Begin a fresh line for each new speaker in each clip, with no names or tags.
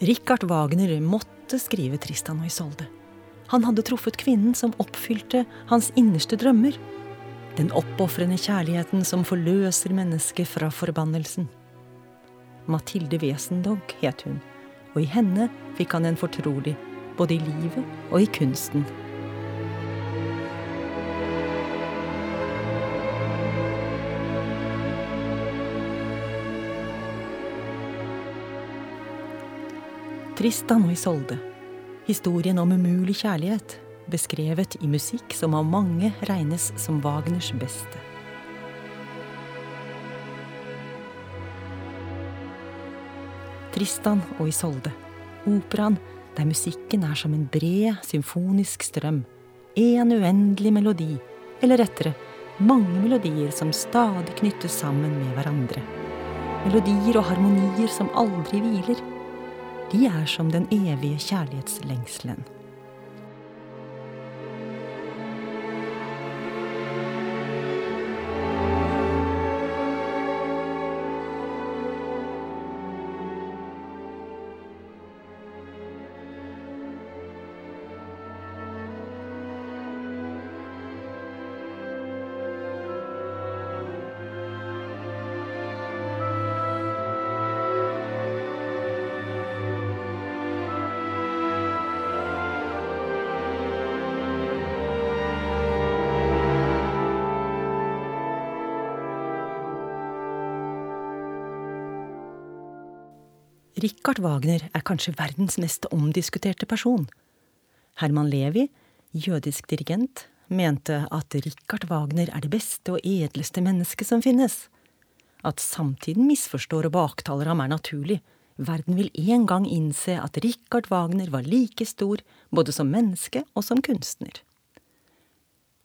Richard Wagner måtte skrive Tristan og Isolde. Han hadde truffet kvinnen som oppfylte hans innerste drømmer. Den oppofrende kjærligheten som forløser mennesket fra forbannelsen. Mathilde Wesendog het hun, og i henne fikk han en fortrolig, både i livet og i kunsten. Tristan og Isolde. Historien om umulig kjærlighet, beskrevet i musikk som av mange regnes som Wagners beste. Tristan og Isolde. Operaen der musikken er som en bred, symfonisk strøm. En uendelig melodi, eller rettere, mange melodier som stadig knyttes sammen med hverandre. Melodier og harmonier som aldri hviler. De er som den evige kjærlighetslengselen. Richard Wagner er kanskje verdens mest omdiskuterte person. Herman Levi, jødisk dirigent, mente at Richard Wagner er det beste og edleste mennesket som finnes. At samtiden misforstår og baktaler ham er naturlig. Verden vil en gang innse at Richard Wagner var like stor både som menneske og som kunstner.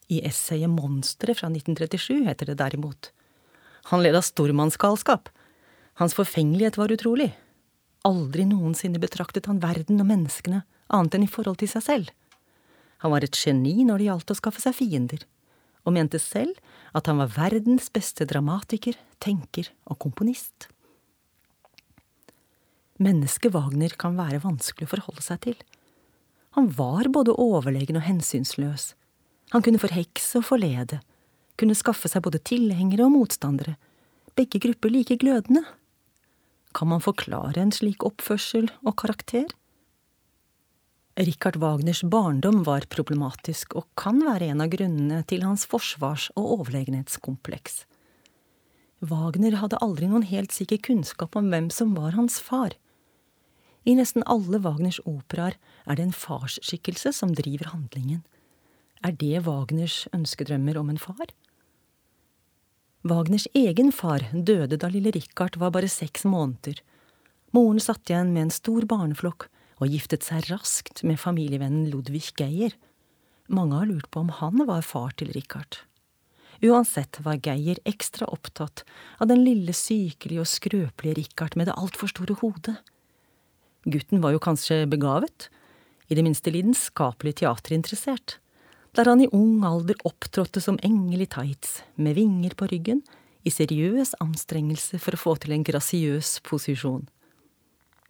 I essayet Monsteret fra 1937 heter det derimot. Han led av stormannsgalskap. Hans forfengelighet var utrolig. Aldri noensinne betraktet han verden og menneskene annet enn i forhold til seg selv. Han var et geni når det gjaldt å skaffe seg fiender, og mente selv at han var verdens beste dramatiker, tenker og komponist. Mennesket Wagner kan være vanskelig å forholde seg til. Han var både overlegen og hensynsløs. Han kunne forhekse og forlede, kunne skaffe seg både tilhengere og motstandere, begge grupper like glødende. Kan man forklare en slik oppførsel og karakter? Richard Wagners barndom var problematisk og kan være en av grunnene til hans forsvars- og overlegenhetskompleks. Wagner hadde aldri noen helt sikker kunnskap om hvem som var hans far. I nesten alle Wagners operaer er det en farsskikkelse som driver handlingen. Er det Wagners ønskedrømmer om en far? Wagners egen far døde da lille Richard var bare seks måneder. Moren satt igjen med en stor barneflokk og giftet seg raskt med familievennen Ludvig Geier. Mange har lurt på om han var far til Richard. Uansett var Geir ekstra opptatt av den lille sykelige og skrøpelige Richard med det altfor store hodet. Gutten var jo kanskje begavet, i det minste lidenskapelig teaterinteressert der han i ung alder opptrådte som engel i tights, med vinger på ryggen, i seriøs anstrengelse for å få til en grasiøs posisjon.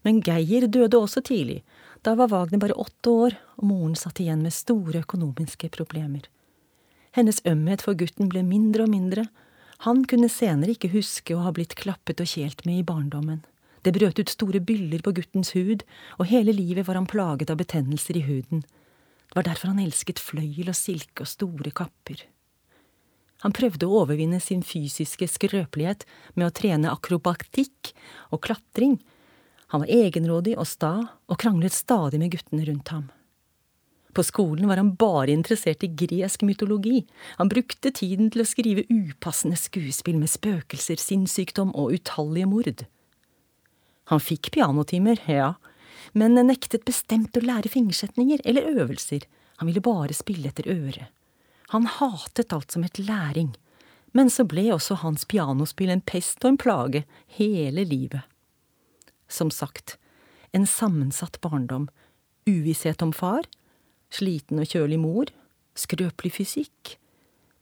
Men Geir døde også tidlig. Da var Wagner bare åtte år, og moren satt igjen med store økonomiske problemer. Hennes ømhet for gutten ble mindre og mindre. Han kunne senere ikke huske å ha blitt klappet og kjelt med i barndommen. Det brøt ut store byller på guttens hud, og hele livet var han plaget av betennelser i huden. Det var derfor han elsket fløyel og silke og store kapper. Han prøvde å overvinne sin fysiske skrøpelighet med å trene akrobatikk og klatring. Han var egenrådig og sta, og kranglet stadig med guttene rundt ham. På skolen var han bare interessert i gresk mytologi. Han brukte tiden til å skrive upassende skuespill med spøkelser, sinnssykdom og utallige mord. Han fikk pianotimer, ja, men nektet bestemt å lære fingersetninger eller øvelser, han ville bare spille etter øret. Han hatet alt som het læring, men så ble også hans pianospill en pest og en plage hele livet. Som sagt, en sammensatt barndom, uvisshet om far, sliten og kjølig mor, skrøpelig fysikk,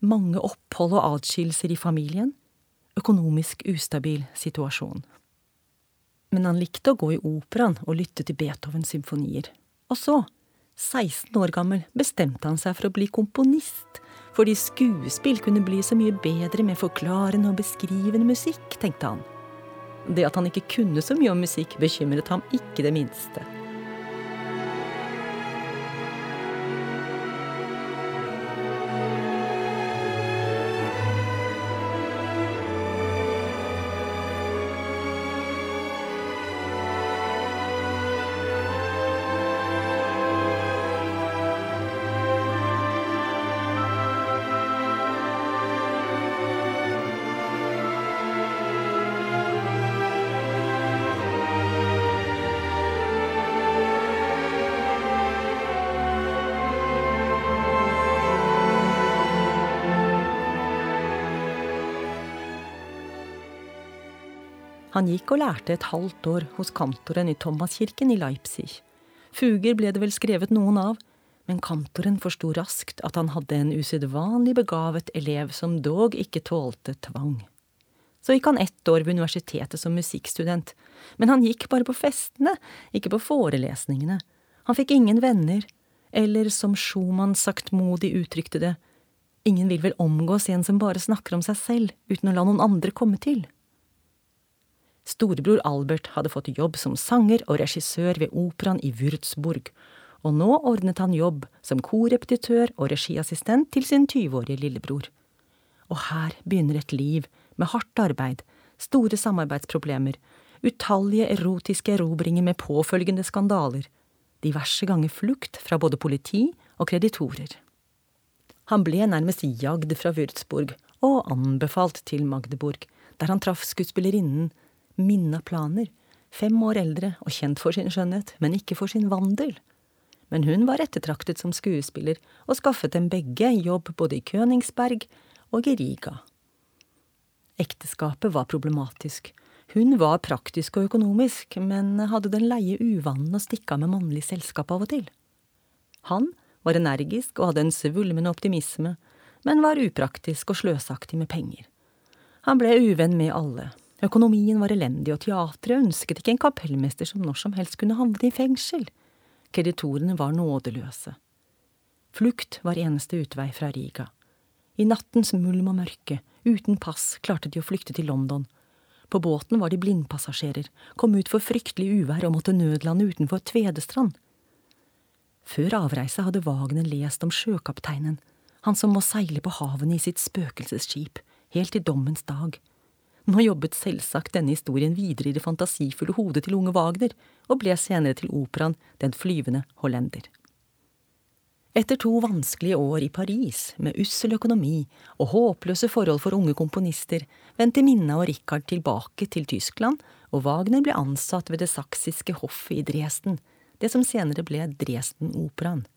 mange opphold og adskillelser i familien, økonomisk ustabil situasjon. Men han likte å gå i operaen og lytte til Beethovens symfonier. Og så, 16 år gammel, bestemte han seg for å bli komponist, fordi skuespill kunne bli så mye bedre med forklarende og beskrivende musikk, tenkte han. Det at han ikke kunne så mye om musikk, bekymret ham ikke det minste. Han gikk og lærte et halvt år hos kantoren i Thomaskirken i Leipzig. Fuger ble det vel skrevet noen av, men kantoren forsto raskt at han hadde en usedvanlig begavet elev som dog ikke tålte tvang. Så gikk han ett år ved universitetet som musikkstudent, men han gikk bare på festene, ikke på forelesningene. Han fikk ingen venner, eller som Schumann saktmodig uttrykte det, ingen vil vel omgås en som bare snakker om seg selv uten å la noen andre komme til. Storebror Albert hadde fått jobb som sanger og regissør ved operaen i Würzburg, og nå ordnet han jobb som korrepetitør og regiassistent til sin 20-årige lillebror. Og her begynner et liv med hardt arbeid, store samarbeidsproblemer, utallige erotiske erobringer med påfølgende skandaler, diverse ganger flukt fra både politi og kreditorer. Han ble nærmest jagd fra Würzburg og anbefalt til Magdeburg, der han traff skuespillerinnen Minna Planer, fem år eldre og kjent for sin skjønnhet, men ikke for sin vandel. Men hun var ettertraktet som skuespiller og skaffet dem begge jobb både i Königsberg og i Riga. Ekteskapet var problematisk. Hun var praktisk og økonomisk, men hadde den leie uvanen å stikke av med mannlig selskap av og til. Han var energisk og hadde en svulmende optimisme, men var upraktisk og sløsaktig med penger. Han ble uvenn med alle, Økonomien var elendig, og teatret ønsket ikke en kapellmester som når som helst kunne havne i fengsel. Kreditorene var nådeløse. Flukt var eneste utvei fra Riga. I nattens mulm og mørke, uten pass, klarte de å flykte til London. På båten var de blindpassasjerer, kom ut for fryktelig uvær og måtte nødlande utenfor Tvedestrand. Før avreise hadde Wagner lest om sjøkapteinen, han som må seile på havene i sitt spøkelsesskip, helt til dommens dag. Nå jobbet selvsagt denne historien videre i det fantasifulle hodet til unge Wagner, og ble senere til operaen Den flyvende hollender. Etter to vanskelige år i Paris, med ussel økonomi og håpløse forhold for unge komponister, vendte Minna og Richard tilbake til Tyskland, og Wagner ble ansatt ved det saksiske hoffet i Dresden, det som senere ble Dresden-operaen.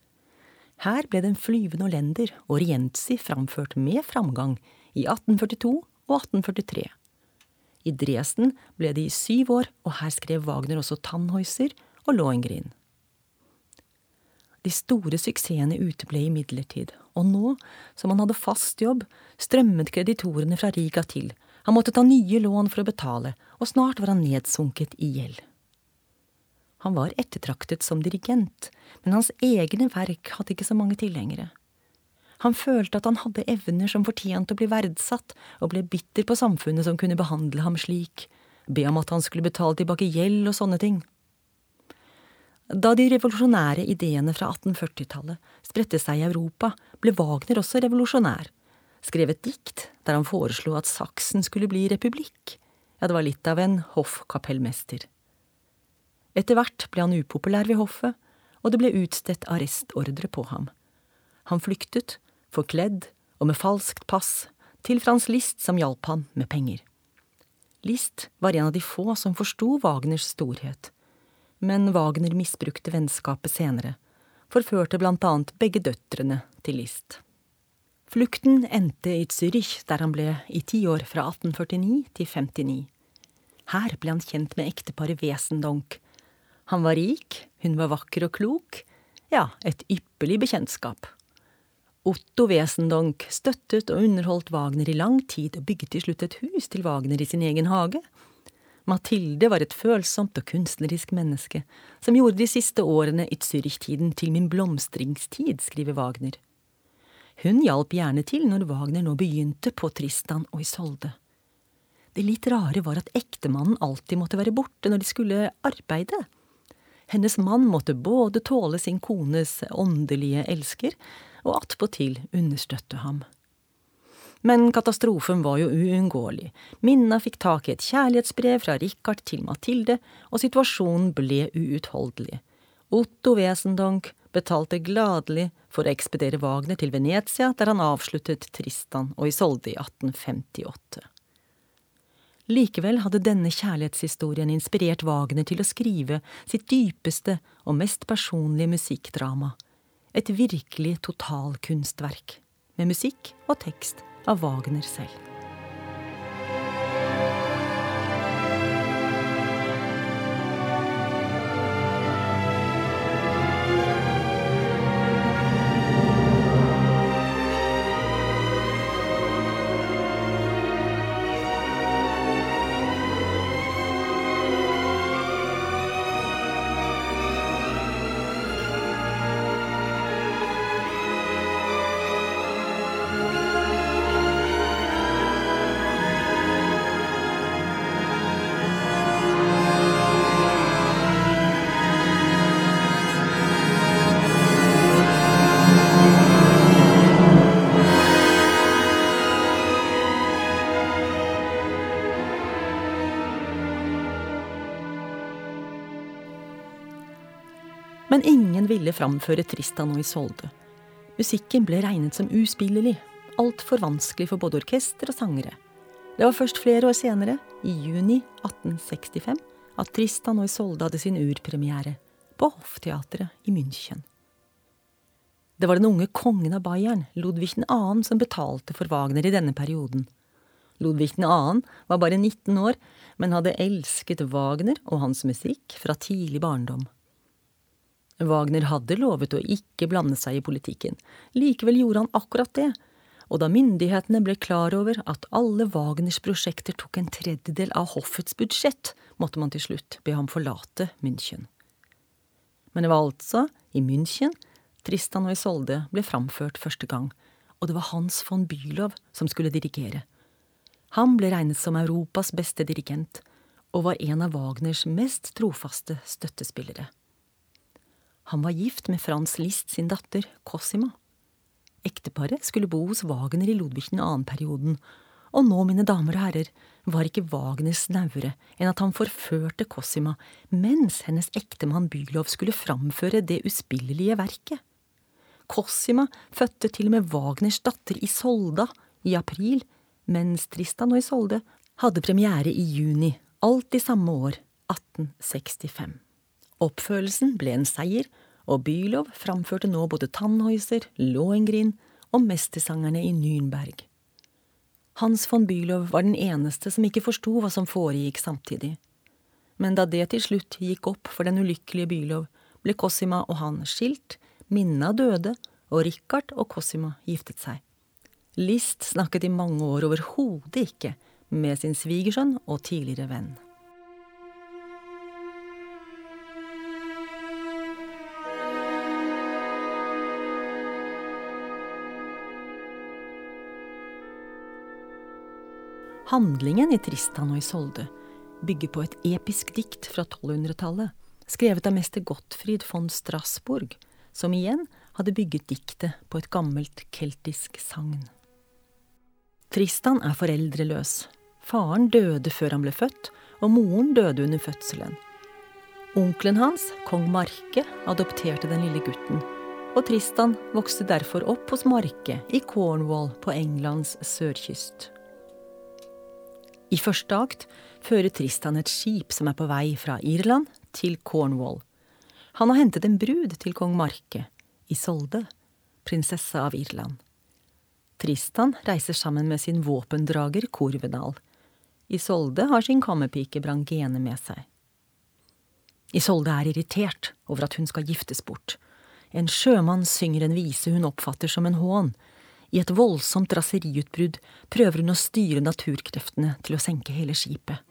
Her ble Den flyvende hollender og Rienzi framført med framgang i 1842 og 1843. I Dresden ble de i syv år, og her skrev Wagner også Tannhäuser og Lohengrin. De store suksessene uteble imidlertid, og nå, som han hadde fast jobb, strømmet kreditorene fra Riga til, han måtte ta nye lån for å betale, og snart var han nedsunket i gjeld. Han var ettertraktet som dirigent, men hans egne verk hadde ikke så mange tilhengere. Han følte at han hadde evner som fortjente å bli verdsatt, og ble bitter på samfunnet som kunne behandle ham slik, be om at han skulle betale tilbake gjeld og sånne ting. Da de revolusjonære ideene fra 1840-tallet spredte seg i Europa, ble Wagner også revolusjonær, skrev et dikt der han foreslo at Saksen skulle bli republikk, ja, det var litt av en hoffkapellmester. Etter hvert ble han upopulær ved hoffet, og det ble utstedt arrestordre på ham. Han flyktet, forkledd og med falskt pass, til Frans List som hjalp han med penger. List var en av de få som forsto Wagners storhet, men Wagner misbrukte vennskapet senere, forførte blant annet begge døtrene til List. Flukten endte i Zürich, der han ble i ti år fra 1849 til 59. Her ble han kjent med ekteparet Wesendonck. Han var rik, hun var vakker og klok, ja, et ypperlig bekjentskap. Otto Wesendonck støttet og underholdt Wagner i lang tid og bygget til slutt et hus til Wagner i sin egen hage. Mathilde var et følsomt og kunstnerisk menneske, som gjorde de siste årene i Zürich-tiden til min blomstringstid, skriver Wagner. Hun hjalp gjerne til når Wagner nå begynte på Tristan og Isolde. Det litt rare var at ektemannen alltid måtte være borte når de skulle arbeide. Hennes mann måtte både tåle sin kones åndelige elsker og attpåtil understøtte ham. Men katastrofen var jo uunngåelig. Minna fikk tak i et kjærlighetsbrev fra Richard til Mathilde, og situasjonen ble uutholdelig. Otto Wesendonck betalte gladelig for å ekspedere Wagner til Venezia, der han avsluttet Tristan og Isolde i 1858. Likevel hadde denne kjærlighetshistorien inspirert Wagner til å skrive sitt dypeste og mest personlige musikkdrama, et virkelig totalkunstverk, med musikk og tekst av Wagner selv. Men ingen ville framføre Tristan og Isolde. Musikken ble regnet som uspillelig, altfor vanskelig for både orkester og sangere. Det var først flere år senere, i juni 1865, at Tristan og Isolde hadde sin urpremiere, på Hofteatret i München. Det var den unge kongen av Bayern, Ludvig 2., som betalte for Wagner i denne perioden. Ludvig 2. var bare 19 år, men hadde elsket Wagner og hans musikk fra tidlig barndom. Wagner hadde lovet å ikke blande seg i politikken. Likevel gjorde han akkurat det, og da myndighetene ble klar over at alle Wagners prosjekter tok en tredjedel av hoffets budsjett, måtte man til slutt be ham forlate München. Men det var altså i München Tristan og Isolde ble framført første gang, og det var Hans von Bülow som skulle dirigere. Han ble regnet som Europas beste dirigent, og var en av Wagners mest trofaste støttespillere. Han var gift med Frans List sin datter, Cosima. Ekteparet skulle bo hos Wagner i Ludvig 2.-perioden, og nå, mine damer og herrer, var ikke Wagner snauere enn at han forførte Cosima mens hennes ektemann Bylov skulle framføre det uspillelige verket. Cosima fødte til og med Wagners datter Isolda i april, mens Tristan og Isolde hadde premiere i juni, alt i samme år, 1865. Oppfølelsen ble en seier, og Bylov framførte nå både Tannhäuser, Lohengrin og mestersangerne i Nürnberg. Hans von Bylov var den eneste som ikke forsto hva som foregikk samtidig. Men da det til slutt gikk opp for den ulykkelige Bylov, ble Cosima og han skilt, Minna døde, og Richard og Cosima giftet seg. List snakket i mange år overhodet ikke med sin svigersønn og tidligere venn. Handlingen i Tristan og Isolde bygger på et episk dikt fra 1200-tallet, skrevet av mester Gottfried von Strasbourg, som igjen hadde bygget diktet på et gammelt keltisk sagn. Tristan er foreldreløs. Faren døde før han ble født, og moren døde under fødselen. Onkelen hans, kong Marke, adopterte den lille gutten, og Tristan vokste derfor opp hos Marke i Cornwall på Englands sørkyst. I første akt fører Tristan et skip som er på vei fra Irland til Cornwall. Han har hentet en brud til kong Marke, Isolde, prinsesse av Irland. Tristan reiser sammen med sin våpendrager Korvedal. Isolde har sin kammerpike Brangene med seg. Isolde er irritert over at hun skal giftes bort. En sjømann synger en vise hun oppfatter som en hån, i et voldsomt raseriutbrudd prøver hun å styre naturkreftene til å senke hele skipet.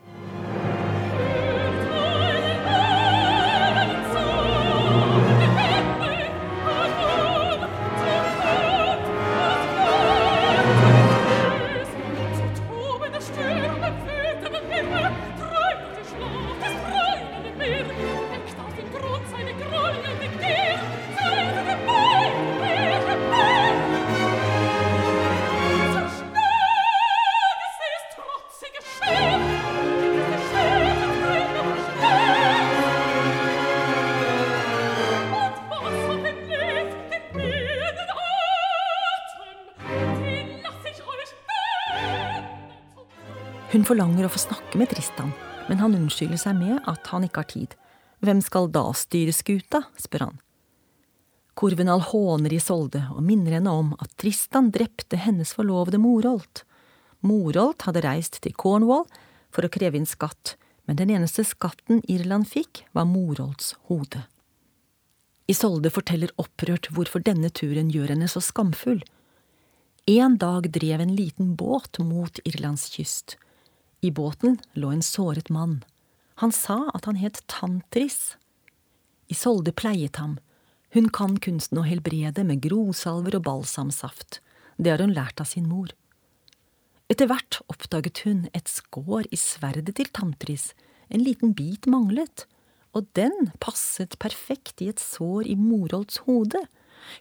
Forlanger å få snakke med Tristan, men han unnskylder seg med at han ikke har tid. Hvem skal da styre skuta? spør han. Korvenal håner Isolde og minner henne om at Tristan drepte hennes forlovede Morolt. Morolt hadde reist til Cornwall for å kreve inn skatt, men den eneste skatten Irland fikk, var Morolts hode. Isolde forteller opprørt hvorfor denne turen gjør henne så skamfull. En dag drev en liten båt mot Irlands kyst. I båten lå en såret mann. Han sa at han het Tantris. Isolde pleiet ham. Hun kan kunsten å helbrede med grosalver og balsamsaft. Det har hun lært av sin mor. Etter hvert oppdaget hun et skår i sverdet til Tantris. En liten bit manglet, og den passet perfekt i et sår i Morolds hode.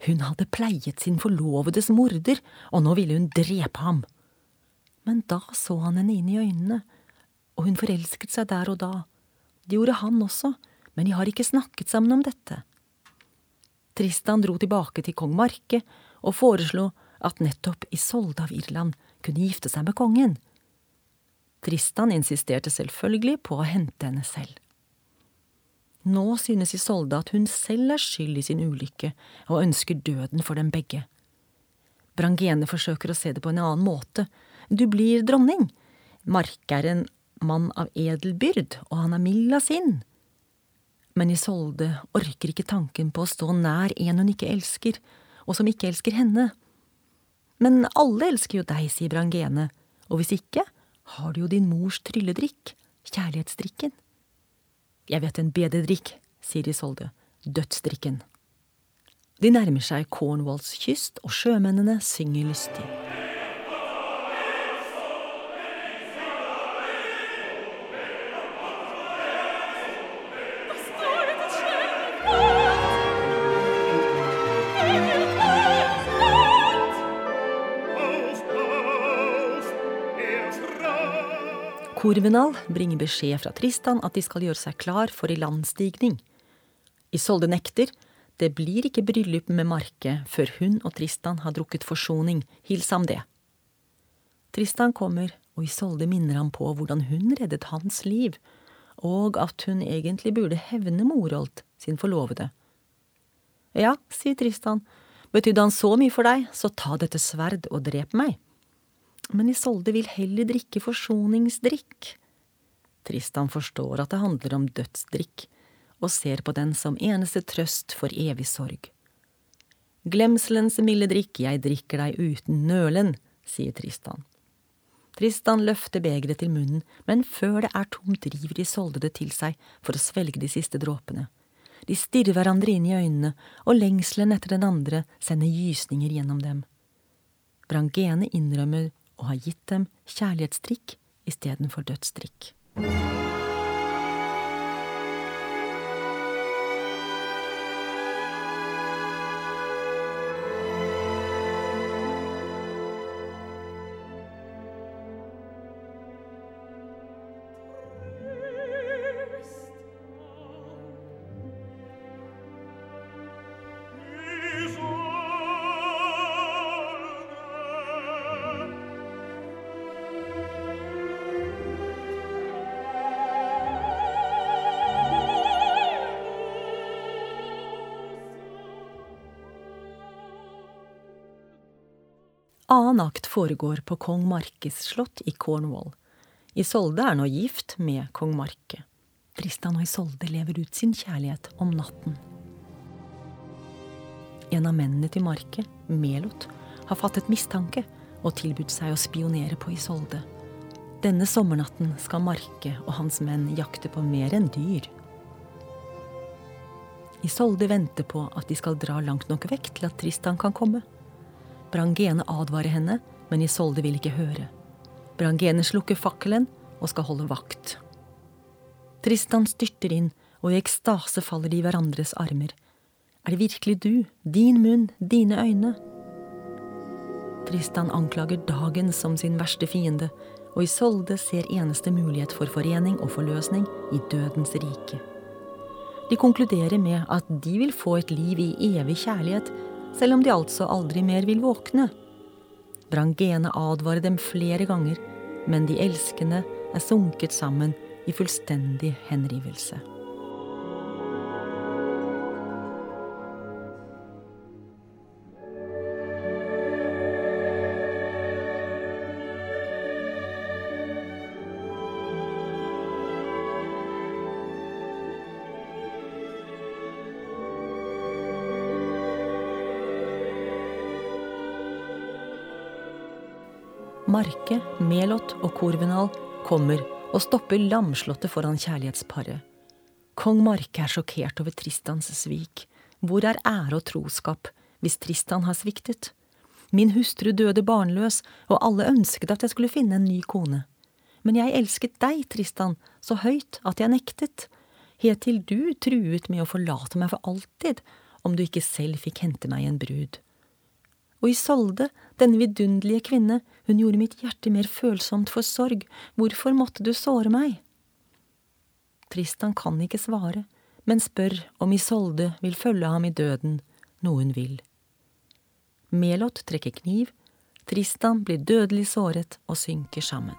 Hun hadde pleiet sin forlovedes morder, og nå ville hun drepe ham. Men da så han henne inn i øynene, og hun forelsket seg der og da. Det gjorde han også, men de har ikke snakket sammen om dette. Tristan dro tilbake til kong Marke og foreslo at nettopp Isolde av Irland kunne gifte seg med kongen. Tristan insisterte selvfølgelig på å hente henne selv. Nå synes Isolde at hun selv er skyld i sin ulykke og ønsker døden for dem begge. Brangene forsøker å se det på en annen måte. Du blir dronning. Mark er en mann av edel byrd, og han er mild av sinn. Men Isolde orker ikke tanken på å stå nær en hun ikke elsker, og som ikke elsker henne. Men alle elsker jo deg, sier Brangene, og hvis ikke, har du jo din mors trylledrikk, kjærlighetsdrikken. Jeg vet en bedre drikk, sier Isolde, dødsdrikken. De nærmer seg Cornwalls kyst, og sjømennene synger lystig. Korvenal bringer beskjed fra Tristan at de skal gjøre seg klar for ilandstigning. Isolde nekter. Det blir ikke bryllup med Marke før hun og Tristan har drukket forsoning. Hils ham det. Tristan kommer, og Isolde minner ham på hvordan hun reddet hans liv, og at hun egentlig burde hevne Morold, sin forlovede. Ja, sier Tristan, betydde han så mye for deg, så ta dette sverd og drep meg men Isolde vil heller drikke forsoningsdrikk. Tristan forstår at det handler om dødsdrikk, og ser på den som eneste trøst for evig sorg. Glemselens milde drikk, jeg drikker deg uten nølen, sier Tristan. Tristan løfter begeret til munnen, men før det er tomt, river Isolde det til seg for å svelge de siste dråpene. De stirrer hverandre inn i øynene, og lengselen etter den andre sender gysninger gjennom dem. Brangene innrømmer og har gitt dem kjærlighetsdrikk istedenfor dødsdrikk. Annen akt foregår på kong Markes slott i Cornwall. Isolde er nå gift med kong Marke. Tristan og Isolde lever ut sin kjærlighet om natten. En av mennene til Marke, Melot, har fattet mistanke og tilbudt seg å spionere på Isolde. Denne sommernatten skal Marke og hans menn jakte på mer enn dyr. Isolde venter på at de skal dra langt nok vekk til at Tristan kan komme. Brangene advarer henne, men Isolde vil ikke høre. Brangene slukker fakkelen og skal holde vakt. Tristan styrter inn, og i ekstase faller de i hverandres armer. Er det virkelig du, din munn, dine øyne? Tristan anklager dagen som sin verste fiende, og Isolde ser eneste mulighet for forening og forløsning i dødens rike. De konkluderer med at de vil få et liv i evig kjærlighet selv om de altså aldri mer vil våkne. Brangene advarer dem flere ganger, men de elskende er sunket sammen i fullstendig henrivelse. Marke, Melot og Korvenal kommer og stopper lamslåtte foran kjærlighetsparet. Kong Marke er sjokkert over Tristans svik. Hvor er ære og troskap hvis Tristan har sviktet? Min hustru døde barnløs, og alle ønsket at jeg skulle finne en ny kone. Men jeg elsket deg, Tristan, så høyt at jeg nektet, helt til du truet med å forlate meg for alltid om du ikke selv fikk hente meg en brud. Og Isolde, denne vidunderlige kvinne, hun gjorde mitt hjerte mer følsomt for sorg, hvorfor måtte du såre meg? Tristan kan ikke svare, men spør om Isolde vil følge ham i døden, noe hun vil. Melot trekker kniv, Tristan blir dødelig såret og synker sammen.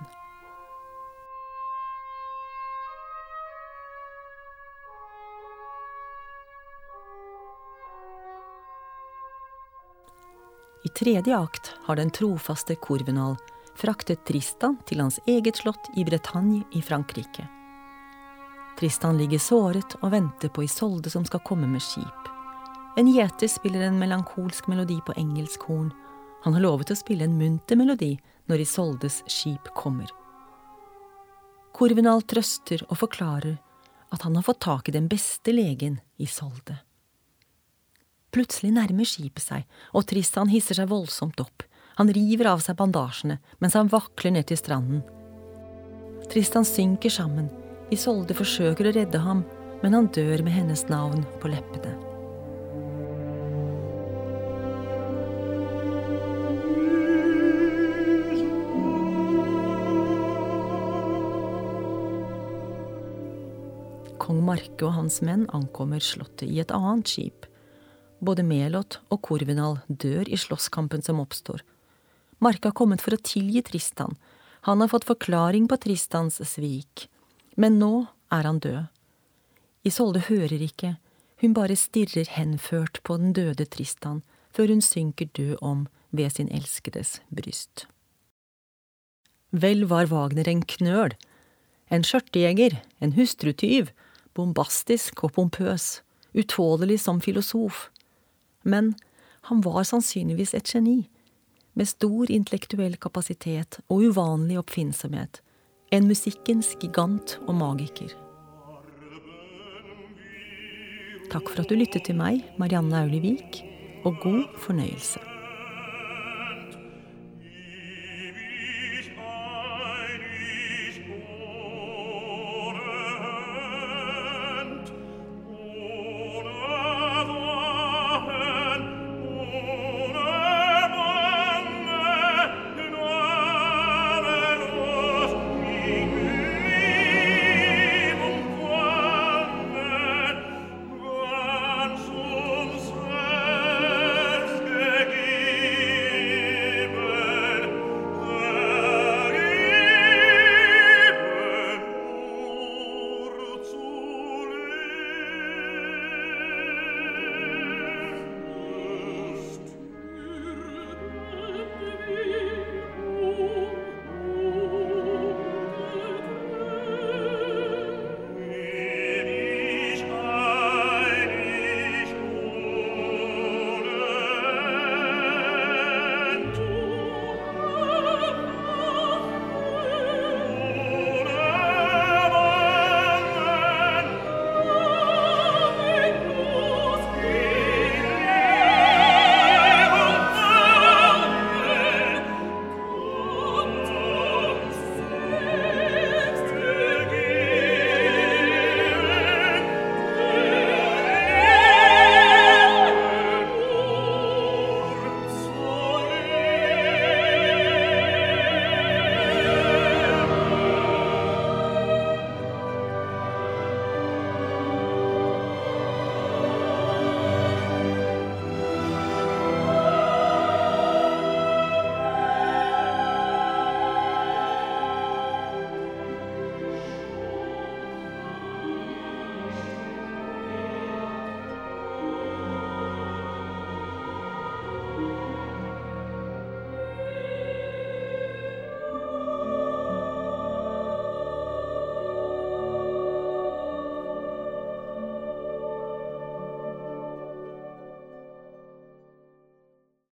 I tredje akt har den trofaste Korvenal fraktet Tristan til hans eget slott i Bretagne i Frankrike. Tristan ligger såret og venter på Isolde som skal komme med skip. En gjeter spiller en melankolsk melodi på engelsk horn. Han har lovet å spille en munter melodi når Isoldes skip kommer. Korvenal trøster og forklarer at han har fått tak i den beste legen, Isolde. Plutselig nærmer skipet seg, og Tristan hisser seg voldsomt opp. Han river av seg bandasjene mens han vakler ned til stranden. Tristan synker sammen. Isolde forsøker å redde ham, men han dør med hennes navn på leppene. Kong Marke og hans menn ankommer slottet i et annet skip. Både Melot og Korvinal dør i slåsskampen som oppstår. Marke har kommet for å tilgi Tristan. Han har fått forklaring på Tristans svik. Men nå er han død. Isolde hører ikke, hun bare stirrer henført på den døde Tristan, før hun synker død om ved sin elskedes bryst. Vel var Wagner en knøl, en skjørtejeger, en hustrutyv, bombastisk og pompøs, utålelig som filosof men han var sannsynligvis et geni, med stor intellektuell kapasitet og uvanlig oppfinnsomhet, en musikkens gigant og magiker. Takk for at du lyttet til meg, Marianne Aulivik, og god fornøyelse.